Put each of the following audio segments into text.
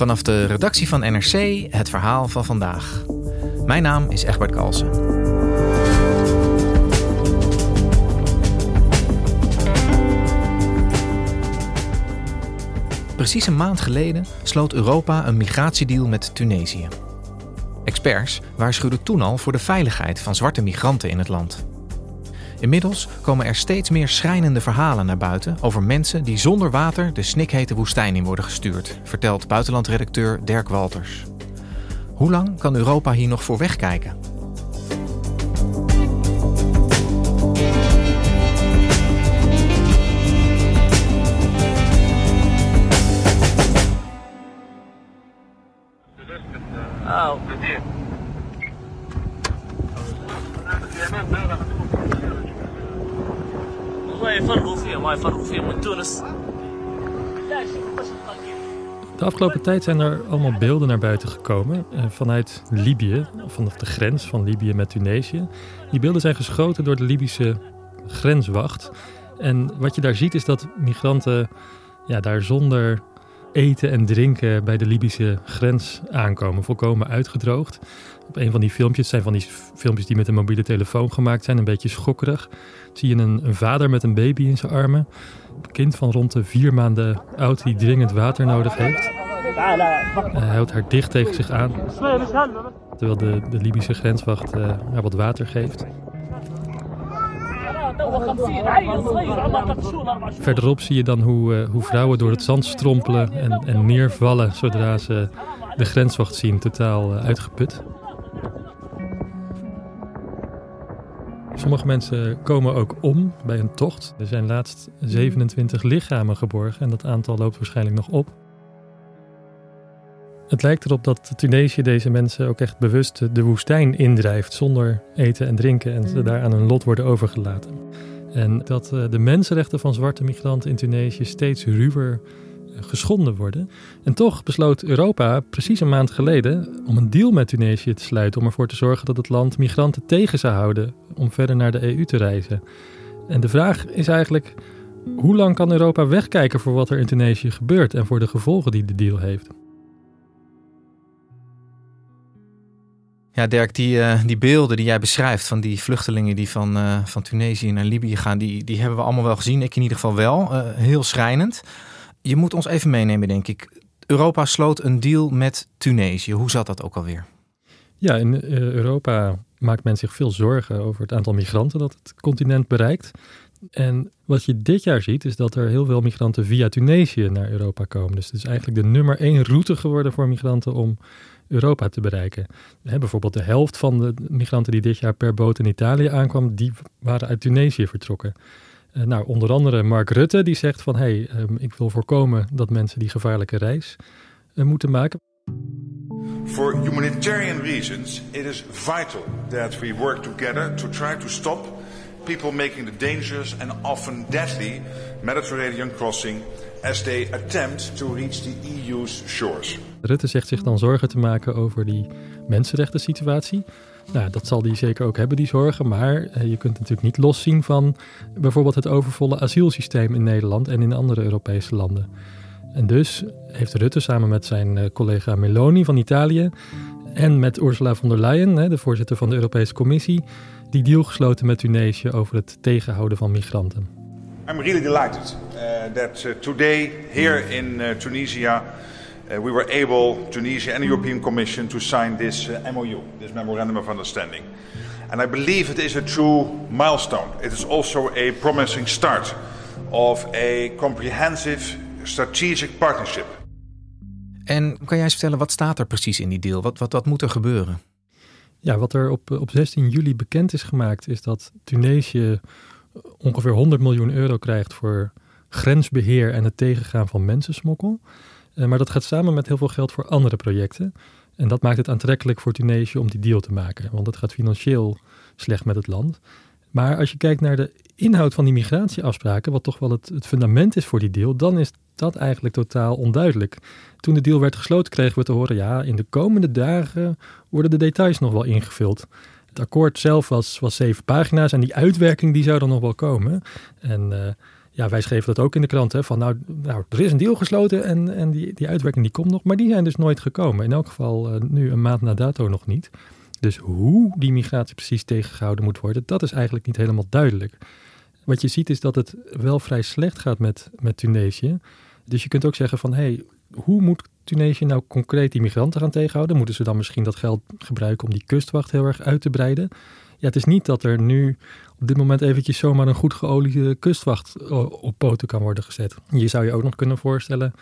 Vanaf de redactie van NRC het verhaal van vandaag. Mijn naam is Egbert Kalsen. Precies een maand geleden sloot Europa een migratiedeal met Tunesië. Experts waarschuwden toen al voor de veiligheid van zwarte migranten in het land. Inmiddels komen er steeds meer schrijnende verhalen naar buiten over mensen die zonder water de snikhete woestijn in worden gestuurd, vertelt buitenlandredacteur Dirk Walters. Hoe lang kan Europa hier nog voor wegkijken? De afgelopen tijd zijn er allemaal beelden naar buiten gekomen eh, vanuit Libië, vanaf de grens van Libië met Tunesië. Die beelden zijn geschoten door de Libische grenswacht. En wat je daar ziet is dat migranten ja, daar zonder eten en drinken bij de Libische grens aankomen, volkomen uitgedroogd. Op een van die filmpjes zijn van die filmpjes die met een mobiele telefoon gemaakt zijn, een beetje schokkerig. Zie je een, vader met een baby in zijn armen, een kind van rond de vier maanden oud die dringend water nodig heeft. hij houdt haar dicht tegen zich aan, terwijl de, de Libische grenswacht uh, haar wat water geeft. Verderop zie je dan hoe, uh, hoe vrouwen door het zand strompelen en, en neervallen zodra ze de grenswacht zien, totaal uitgeput. Sommige mensen komen ook om bij een tocht. Er zijn laatst 27 lichamen geborgen en dat aantal loopt waarschijnlijk nog op. Het lijkt erop dat Tunesië deze mensen ook echt bewust de woestijn indrijft zonder eten en drinken en ze daar aan hun lot worden overgelaten. En dat eh, de mensenrechten van zwarte migranten in Tunesië steeds ruwer geschonden worden. En toch besloot Europa precies een maand geleden om een deal met Tunesië te sluiten om ervoor te zorgen dat het land migranten tegen zou houden om verder naar de EU te reizen. En de vraag is eigenlijk: hoe lang kan Europa wegkijken voor wat er in Tunesië gebeurt en voor de gevolgen die de deal heeft? Ja, Dirk, die, uh, die beelden die jij beschrijft van die vluchtelingen die van, uh, van Tunesië naar Libië gaan, die, die hebben we allemaal wel gezien. Ik in ieder geval wel. Uh, heel schrijnend. Je moet ons even meenemen, denk ik. Europa sloot een deal met Tunesië. Hoe zat dat ook alweer? Ja, in Europa maakt men zich veel zorgen over het aantal migranten dat het continent bereikt. En wat je dit jaar ziet, is dat er heel veel migranten via Tunesië naar Europa komen. Dus het is eigenlijk de nummer één route geworden voor migranten om Europa te bereiken. bijvoorbeeld de helft van de migranten die dit jaar per boot in Italië aankwam, die waren uit Tunesië vertrokken. Uh, nou, onder andere Mark Rutte die zegt van hé, hey, um, ik wil voorkomen dat mensen die gevaarlijke reis uh, moeten maken. For humanitarian reasons, it is vital that we work together to try to stop people making the dangerous and often deadly Mediterranean crossing as they attempt to reach the EU's shores. Rutte zegt zich dan zorgen te maken over die mensenrechten situatie. Nou, dat zal die zeker ook hebben, die zorgen. Maar eh, je kunt natuurlijk niet loszien van bijvoorbeeld het overvolle asielsysteem in Nederland en in andere Europese landen. En dus heeft Rutte samen met zijn uh, collega Meloni van Italië en met Ursula von der Leyen, de voorzitter van de Europese Commissie, die deal gesloten met Tunesië over het tegenhouden van migranten. I'm really delighted uh, that today here in Tunisia uh, we were able, Tunisia and the European Commission, to sign this uh, MOU, this Memorandum of Understanding. And I believe it is a true milestone. It is also a promising start of a comprehensive strategic partnership. En kan jij eens vertellen, wat staat er precies in die deal? Wat, wat, wat moet er gebeuren? Ja, wat er op, op 16 juli bekend is gemaakt, is dat Tunesië ongeveer 100 miljoen euro krijgt voor grensbeheer en het tegengaan van mensensmokkel. Uh, maar dat gaat samen met heel veel geld voor andere projecten. En dat maakt het aantrekkelijk voor Tunesië om die deal te maken, want het gaat financieel slecht met het land. Maar als je kijkt naar de inhoud van die migratieafspraken, wat toch wel het, het fundament is voor die deal, dan is dat eigenlijk totaal onduidelijk. Toen de deal werd gesloten, kregen we te horen: ja, in de komende dagen worden de details nog wel ingevuld. Het akkoord zelf was, was zeven pagina's en die uitwerking die zou dan nog wel komen. En uh, ja, wij schreven dat ook in de krant. Hè, van nou, nou, er is een deal gesloten en, en die, die uitwerking die komt nog. Maar die zijn dus nooit gekomen. In elk geval uh, nu een maand na dato nog niet. Dus hoe die migratie precies tegengehouden moet worden, dat is eigenlijk niet helemaal duidelijk. Wat je ziet is dat het wel vrij slecht gaat met, met Tunesië. Dus je kunt ook zeggen van, hé, hey, hoe moet Tunesië nou concreet die migranten gaan tegenhouden? Moeten ze dan misschien dat geld gebruiken om die kustwacht heel erg uit te breiden? Ja, het is niet dat er nu op dit moment eventjes zomaar een goed geoliede kustwacht eh, op poten kan worden gezet. Je zou je ook nog kunnen voorstellen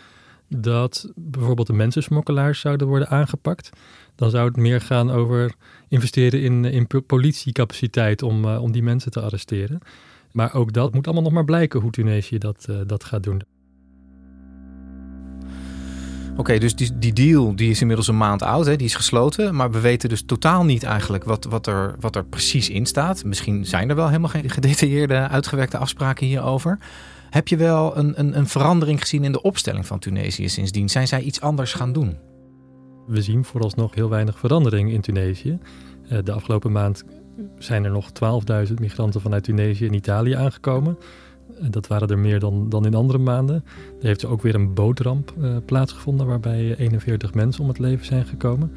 dat bijvoorbeeld de mensensmokkelaars zouden worden aangepakt. Dan zou het meer gaan over investeren in, in politiecapaciteit om, uh, om die mensen te arresteren. Maar ook dat moet allemaal nog maar blijken hoe Tunesië dat, dat gaat doen. Oké, dus die, die, deal die is inmiddels een maand oud, hè? die is gesloten. Maar we weten dus totaal niet eigenlijk wat, wat, er, wat er precies in staat. Misschien zijn er wel helemaal geen gedetailleerde, uitgewerkte afspraken hierover. Heb je wel een, een, een verandering gezien in de opstelling van Tunesië sindsdien? Zijn zij iets anders gaan doen? We zien vooralsnog heel weinig verandering in Tunesië. Eh, de afgelopen maand zijn er nog 12.000 migranten vanuit Tunesië in Italië aangekomen. Dat waren er meer dan, dan in andere maanden. Er heeft ook weer een bootramp uh, plaatsgevonden waarbij 41 mensen om het leven zijn gekomen.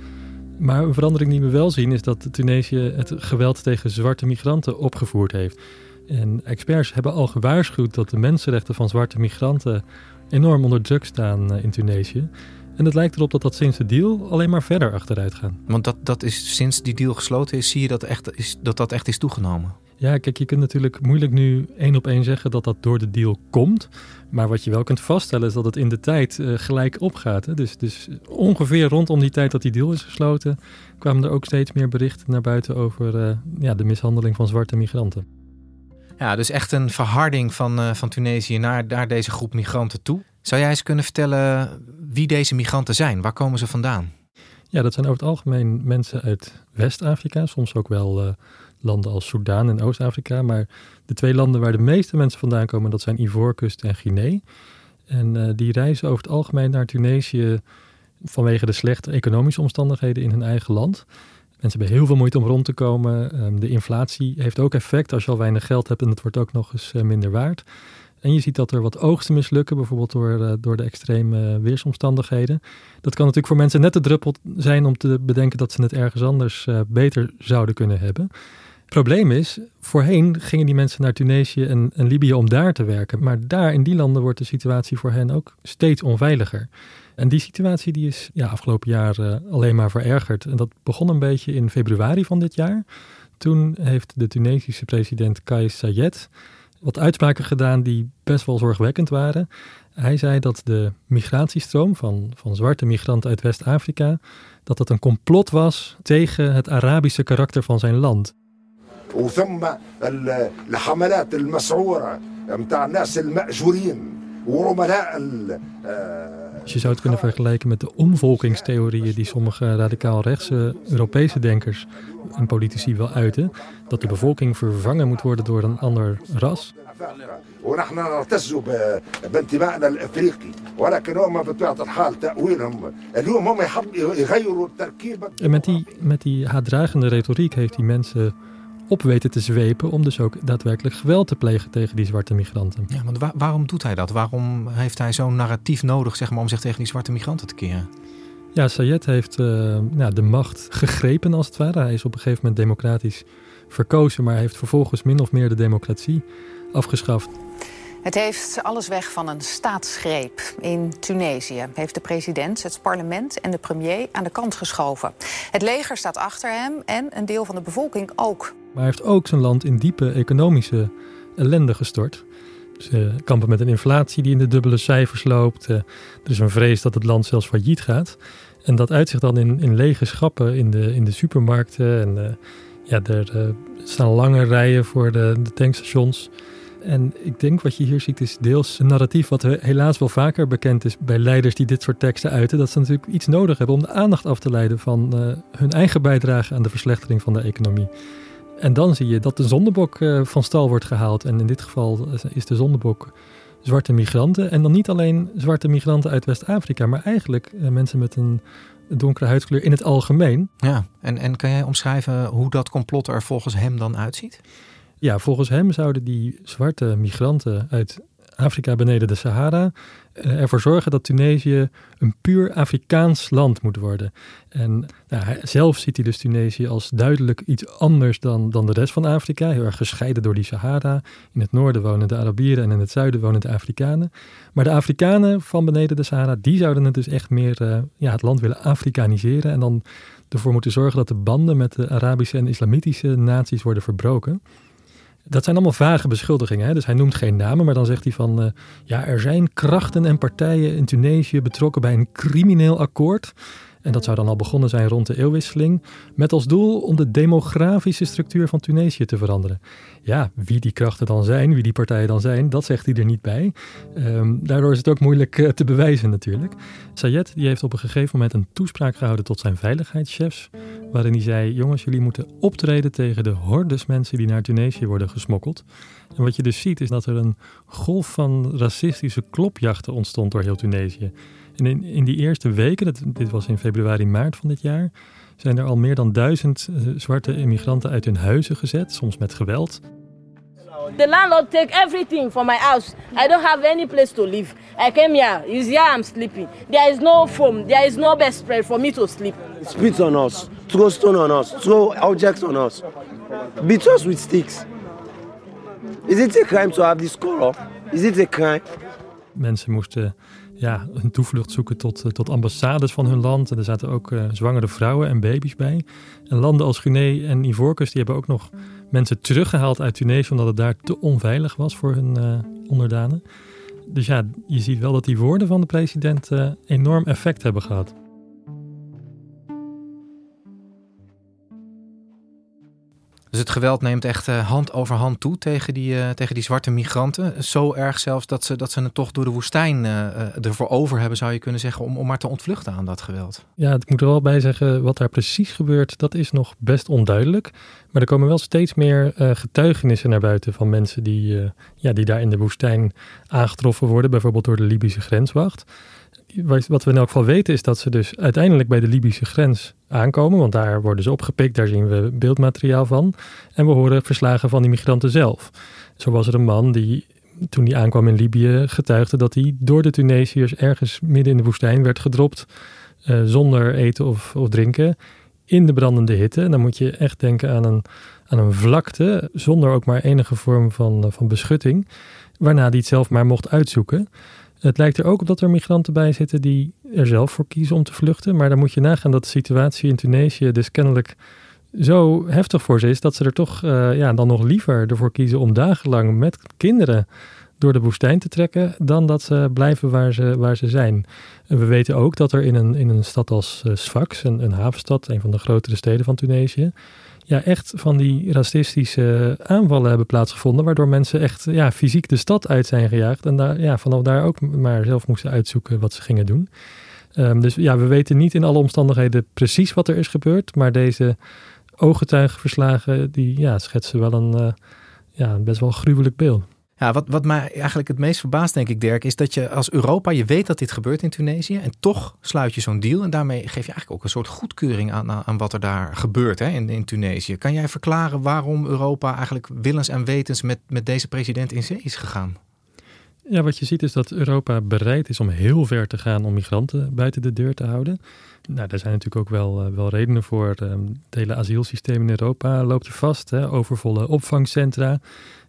Maar een verandering die we wel zien is dat Tunesië het geweld tegen zwarte migranten opgevoerd heeft. En experts hebben al gewaarschuwd dat de mensenrechten van zwarte migranten enorm onder druk staan eh, in Tunesië. En het lijkt erop dat dat sinds de deal alleen maar verder achteruit gaat. Want dat, dat is sinds die deal gesloten is, zie je dat, echt is, dat dat echt is toegenomen? Ja, kijk, je kunt natuurlijk moeilijk nu één op één zeggen dat dat door de deal komt. Maar wat je wel kunt vaststellen is dat het in de tijd uh, gelijk opgaat. Hè? Dus, dus ongeveer rondom die tijd dat die deal is gesloten, kwamen er ook steeds meer berichten naar buiten over uh, ja, de mishandeling van zwarte migranten. Ja, dus echt een verharding van, uh, van Tunesië naar, naar deze groep migranten toe. Zou jij eens kunnen vertellen wie deze migranten zijn? Waar komen ze vandaan? Ja, dat zijn over het algemeen mensen uit West-Afrika, soms ook wel landen als Soudaan en Oost-Afrika. Maar de twee landen waar de meeste mensen vandaan komen, dat zijn Ivoorkust en Guinea. En uh, die reizen over het algemeen naar Tunesië vanwege de slechte economische omstandigheden in hun eigen land. Mensen hebben heel veel moeite om rond te komen. Um, de inflatie heeft ook effect als je al weinig geld hebt en het wordt ook nog eens uh, minder waard. En je ziet dat er wat oogsten mislukken, bijvoorbeeld door, uh, door de extreme weersomstandigheden. Dat kan natuurlijk voor mensen net te druppel zijn om te bedenken dat ze het ergens anders beter zouden kunnen hebben. Probleem is, voorheen gingen die mensen naar Tunesië en, Libië om daar te werken. Maar daar in die landen wordt de situatie voor hen ook steeds onveiliger. En die situatie die is ja, afgelopen jaar alleen maar verergerd. En dat begon een beetje in februari van dit jaar. Toen heeft de Tunesische president Kais Saied wat uitspraken gedaan die best wel zorgwekkend waren. Hij zei dat de migratiestroom van, van zwarte migranten uit West-Afrika, dat dat een complot was tegen het Arabische karakter van zijn land. وثم الحملات المسعورة متاع الناس المأجورين وعملاء dus je zou het kunnen vergelijken met de omvolkingstheorieën die sommige radicaal rechtse Europese denkers en politici wel uiten. Dat de bevolking vervangen moet worden door een ander ras. En met die, met die haatdragende retoriek heeft die mensen op weten te zwepen om dus ook daadwerkelijk geweld te plegen tegen die zwarte migranten. Ja, want waar, waarom doet hij dat? Waarom heeft hij zo'n narratief nodig zeg maar, om zich tegen die zwarte migranten te keren? Ja, Sayed heeft uh, ja, de macht gegrepen als het ware. Hij is op een gegeven moment democratisch verkozen, maar hij heeft vervolgens min of meer de democratie afgeschaft. Het heeft alles weg van een staatsgreep. In Tunesië heeft de president het parlement en de premier aan de kant geschoven. Het leger staat achter hem en een deel van de bevolking ook. Maar hij heeft ook zijn land in diepe economische ellende gestort. Ze kampen met een inflatie die in de dubbele cijfers loopt. Eh, er is een vrees dat het land zelfs failliet gaat. En dat uitzicht dan in, in lege schappen in de, in de supermarkten. En uh, ja, er staan lange rijen voor de, de tankstations. En ik denk wat je hier ziet is deels een narratief wat helaas wel vaker bekend is bij leiders die dit soort teksten uiten. Dat ze natuurlijk iets nodig hebben om de aandacht af te leiden van hun eigen bijdrage aan de verslechtering van de economie. En dan zie je dat de zondebok uh, van stal wordt gehaald. En in dit geval is de zondebok zwarte migranten. En dan niet alleen zwarte migranten uit West-Afrika, maar eigenlijk uh, mensen met een donkere huidskleur in het algemeen. Ja, en, en kan jij omschrijven hoe dat complot er volgens hem dan uitziet? Ja, volgens hem zouden die zwarte migranten uit Afrika beneden de Sahara uh, ervoor zorgen dat Tunesië een puur Afrikaans land moet worden. En nou, zelf ziet hij dus Tunesië als duidelijk iets anders dan, dan de rest van Afrika. Heel erg gescheiden door die Sahara. In het noorden wonen de Arabieren en in het zuiden wonen de Afrikanen. Maar de Afrikanen van beneden de Sahara, die zouden het dus echt meer uh, ja, het land willen Afrikaniseren. En dan ervoor moeten zorgen dat de banden met de Arabische en Islamitische naties worden verbroken. Dat zijn allemaal vage beschuldigingen. Hè? Dus hij noemt geen namen, maar dan zegt hij van... Uh, ja, er zijn krachten en partijen in Tunesië betrokken bij een crimineel akkoord. En dat zou dan al begonnen zijn rond de eeuwwisseling. Met als doel om de demografische structuur van Tunesië te veranderen. Ja, wie die krachten dan zijn, wie die partijen dan zijn, dat zegt hij er niet bij. Um, daardoor is het ook moeilijk uh, te bewijzen natuurlijk. Sayed die heeft op een gegeven moment een toespraak gehouden tot zijn veiligheidschefs. Waarin hij zei, jongens, jullie moeten optreden tegen de hordes mensen die naar Tunesië worden gesmokkeld. En wat je dus ziet is dat er een golf van racistische klopjachten ontstond door heel Tunesië. En in, in die eerste weken, dat, dit was in februari, maart van dit jaar, zijn er al meer dan duizend uh, zwarte immigranten uit hun huizen gezet, soms met geweld. The landlord take everything from my house. I don't have any place to live. I came here. Is here I'm sleeping. There is no foam. There is no bed spread for me to sleep. Spit on us. Throw stone on us. Throw objects on us. Beat us with sticks. Is it a crime to have this color? Is it a crime? Mensen moesten ja, hun toevlucht zoeken tot, tot ambassades van hun land. En er zaten ook uh, zwangere vrouwen en baby's bij. En landen als Guinea en Ivoorkust die hebben ook nog mensen teruggehaald uit Tunesië... omdat het daar te onveilig was voor hun uh, onderdanen. Dus ja, je ziet wel dat die woorden van de president enorm effect hebben gehad. Dus het geweld neemt echt uh, hand over hand toe tegen die, uh, tegen die zwarte migranten. Zo erg zelfs dat ze, dat ze het toch door de woestijn uh, ervoor over hebben, zou je kunnen zeggen, om, om maar te ontvluchten aan dat geweld. Ja, ik moet er wel bij zeggen, wat daar precies gebeurt, dat is nog best onduidelijk. Maar er komen wel steeds meer getuigenissen naar buiten van mensen die, ja, die daar in de woestijn aangetroffen worden, bijvoorbeeld door de Libische grenswacht wat we in elk geval weten is dat ze dus uiteindelijk bij de Libische grens aankomen. Want daar worden ze opgepikt, daar zien we beeldmateriaal van. En we horen verslagen van die migranten zelf. Zo was er een man die toen hij aankwam in Libië getuigde dat hij door de Tunesiërs ergens midden in de woestijn werd gedropt. Uh, zonder eten of, of drinken. In de brandende hitte. En dan moet je echt denken aan een, aan een vlakte. Zonder ook maar enige vorm van, van beschutting. Waarna hij het zelf maar mocht uitzoeken. Het lijkt er ook op dat er migranten bij zitten die er zelf voor kiezen om te vluchten. Maar dan moet je nagaan dat de situatie in Tunesië dus kennelijk zo heftig voor ze is dat ze er toch uh, ja, dan nog liever ervoor kiezen om dagenlang met kinderen door de woestijn te trekken dan dat ze blijven waar ze, waar ze zijn. En we weten ook dat er in een, in een stad als uh, Sfax, een, een havenstad, een van de grotere steden van Tunesië, ja, echt van die racistische aanvallen hebben plaatsgevonden. Waardoor mensen echt ja, fysiek de stad uit zijn gejaagd. En daar, ja, vanaf daar ook maar zelf moesten uitzoeken wat ze gingen doen. Um, dus ja, we weten niet in alle omstandigheden precies wat er is gebeurd. Maar deze ooggetuigenverslagen die ja, schetsen wel een, uh, ja, best wel gruwelijk beeld. Ja, wat, wat mij eigenlijk het meest verbaast, denk ik, Dirk, is dat je als Europa, je weet dat dit gebeurt in Tunesië en toch sluit je zo'n deal en daarmee geef je eigenlijk ook een soort goedkeuring aan, aan wat er daar gebeurt hè, in, in Tunesië. Kan jij verklaren waarom Europa eigenlijk willens en wetens met, met deze president in zee is gegaan? Ja, wat je ziet is dat Europa bereid is om heel ver te gaan om migranten buiten de deur te houden. Nou, daar zijn natuurlijk ook wel, uh, wel redenen voor. Um, het hele asielsysteem in Europa loopt je vast. Hè? Overvolle opvangcentra.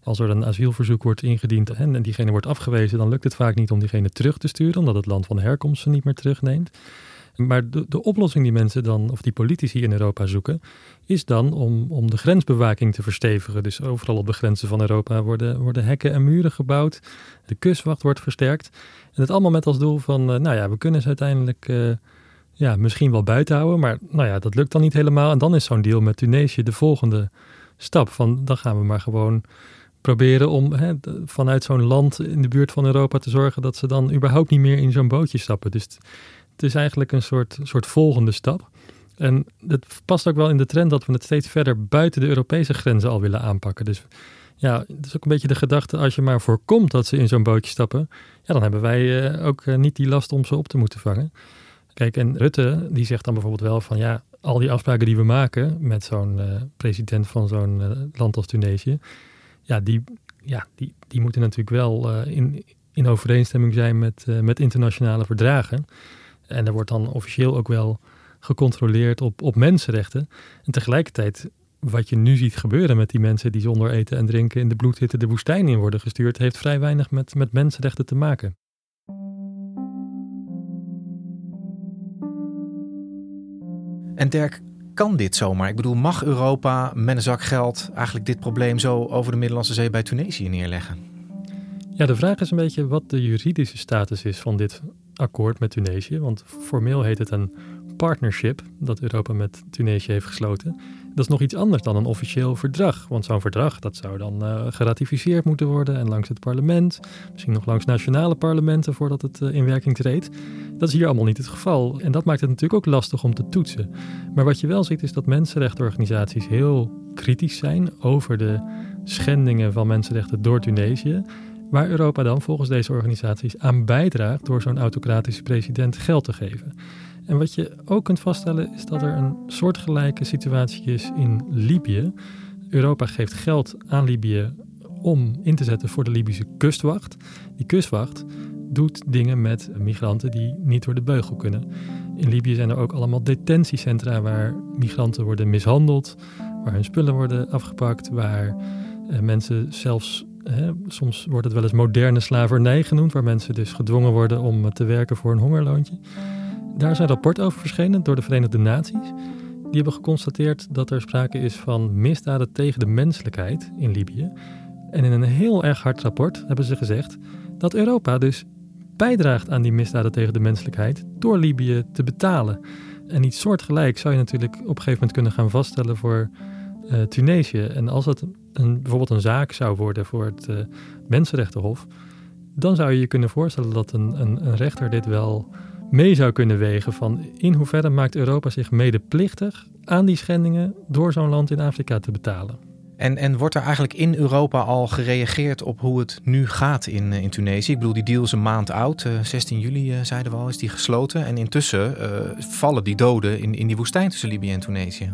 Als er een asielverzoek wordt ingediend en diegene wordt afgewezen, dan lukt het vaak niet om diegene terug te sturen, omdat het land van herkomst ze niet meer terugneemt. Maar de, de oplossing die mensen dan, of die politici in Europa zoeken, is dan om, om de grensbewaking te verstevigen. Dus overal op de grenzen van Europa worden, worden hekken en muren gebouwd. De kustwacht wordt versterkt. En het allemaal met als doel van, uh, nou ja, we kunnen ze uiteindelijk uh, ja, misschien wel buiten houden. Maar nou ja, dat lukt dan niet helemaal. En dan is zo'n deal met Tunesië de volgende stap. Van, dan gaan we maar gewoon proberen om hè, vanuit zo'n land in de buurt van Europa te zorgen dat ze dan überhaupt niet meer in zo'n bootje stappen. Dus het is eigenlijk een soort, soort volgende stap. En het past ook wel in de trend dat we het steeds verder buiten de Europese grenzen al willen aanpakken. Dus ja, het is ook een beetje de gedachte, als je maar voorkomt dat ze in zo'n bootje stappen, ja, dan hebben wij uh, ook uh, niet die last om ze op te moeten vangen. Kijk, en Rutte, die zegt dan bijvoorbeeld wel van ja, al die afspraken die we maken met zo'n uh, president van zo'n land als Tunesië, ja, die, ja, die, die moeten natuurlijk wel in, in overeenstemming zijn met, met internationale verdragen. En er wordt dan officieel ook wel gecontroleerd op, op mensenrechten. En tegelijkertijd, wat je nu ziet gebeuren met die mensen die zonder eten en drinken in de bloedhitte de woestijn in worden gestuurd, heeft vrij weinig met, met mensenrechten te maken. En Dirk, kan dit zomaar? Ik bedoel, mag Europa met een zak geld eigenlijk dit probleem zo over de Middellandse Zee bij Tunesië neerleggen? Ja, de vraag is een beetje wat de juridische status is van dit akkoord met Tunesië. Want formeel heet het een partnership dat Europa met Tunesië heeft gesloten. Dat is nog iets anders dan een officieel verdrag. Want zo'n verdrag dat zou dan uh, geratificeerd moeten worden en langs het parlement. Misschien nog langs nationale parlementen voordat het uh, in werking treedt. Dat is hier allemaal niet het geval. En dat maakt het natuurlijk ook lastig om te toetsen. Maar wat je wel ziet is dat mensenrechtenorganisaties heel kritisch zijn over de schendingen van mensenrechten door Tunesië. Waar Europa dan volgens deze organisaties aan bijdraagt door zo'n autocratische president geld te geven. En wat je ook kunt vaststellen is dat er een soortgelijke situatie is in Libië. Europa geeft geld aan Libië om in te zetten voor de Libische kustwacht. Die kustwacht doet dingen met migranten die niet door de beugel kunnen. In Libië zijn er ook allemaal detentiecentra waar migranten worden mishandeld, waar hun spullen worden afgepakt, waar eh, mensen zelfs soms wordt het wel eens moderne slavernij genoemd, waar mensen dus gedwongen worden om te werken voor een hongerloontje. Daar is een rapport over verschenen door de Verenigde Naties. Die hebben geconstateerd dat er sprake is van misdaden tegen de menselijkheid in Libië. En in een heel erg hard rapport hebben ze gezegd dat Europa dus bijdraagt aan die misdaden tegen de menselijkheid door Libië te betalen. En iets soortgelijk zou je natuurlijk op een gegeven moment kunnen gaan vaststellen voor uh, Tunesië. En als het een, bijvoorbeeld een zaak zou worden voor het uh, Mensenrechtenhof, dan zou je je kunnen voorstellen dat een, een, een, rechter dit wel mee zou kunnen wegen van in hoeverre maakt Europa zich medeplichtig aan die schendingen door zo'n land in Afrika te betalen. En, en wordt er eigenlijk in Europa al gereageerd op hoe het nu gaat in, in Tunesië? Ik bedoel, die deal is een maand oud. Uh, 16 juli uh, zeiden we al, is die gesloten. En intussen uh, vallen die doden in, in die woestijn tussen Libië en Tunesië.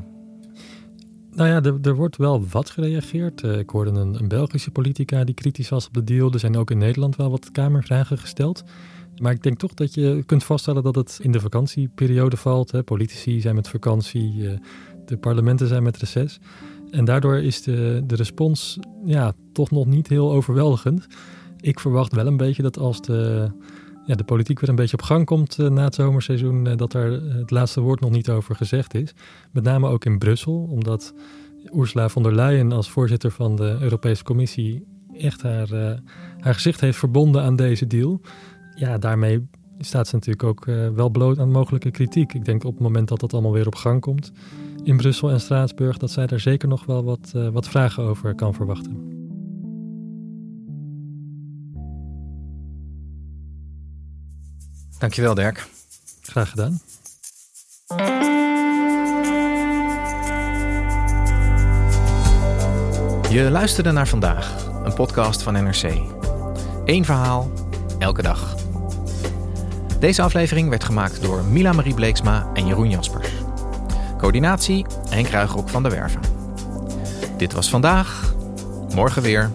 Nou ja, er, er, wordt wel wat gereageerd. Uh, ik hoorde een, een, Belgische politica die kritisch was op de deal. Er zijn ook in Nederland wel wat Kamervragen gesteld. Maar ik denk toch dat je kunt vaststellen dat het in de vakantieperiode valt. Hè. Politici zijn met vakantie, uh, de parlementen zijn met reces. En daardoor is de, de respons ja, toch nog niet heel overweldigend. Ik verwacht wel een beetje dat als de ja, de politiek weer een beetje op gang komt uh, na het zomerseizoen, uh, dat eh, het laatste woord nog niet over gezegd is. Met name ook in Brussel, omdat Ursula von der Leyen als voorzitter van de Europese Commissie echt haar, haar gezicht heeft verbonden aan deze deal. Ja, daarmee staat ze natuurlijk ook wel bloot aan mogelijke kritiek. Ik denk op het moment dat dat allemaal weer op gang komt in Brussel en Straatsburg, dat zij daar zeker nog wel wat, wat vragen over kan verwachten. Dankjewel, Dirk. Graag gedaan. Je luisterde naar vandaag, een podcast van NRC. Eén verhaal, elke dag. Deze aflevering werd gemaakt door Mila Marie Bleeksma en Jeroen Jaspers. Coördinatie Henk Ruigrok van der Werven. Dit was vandaag, morgen weer.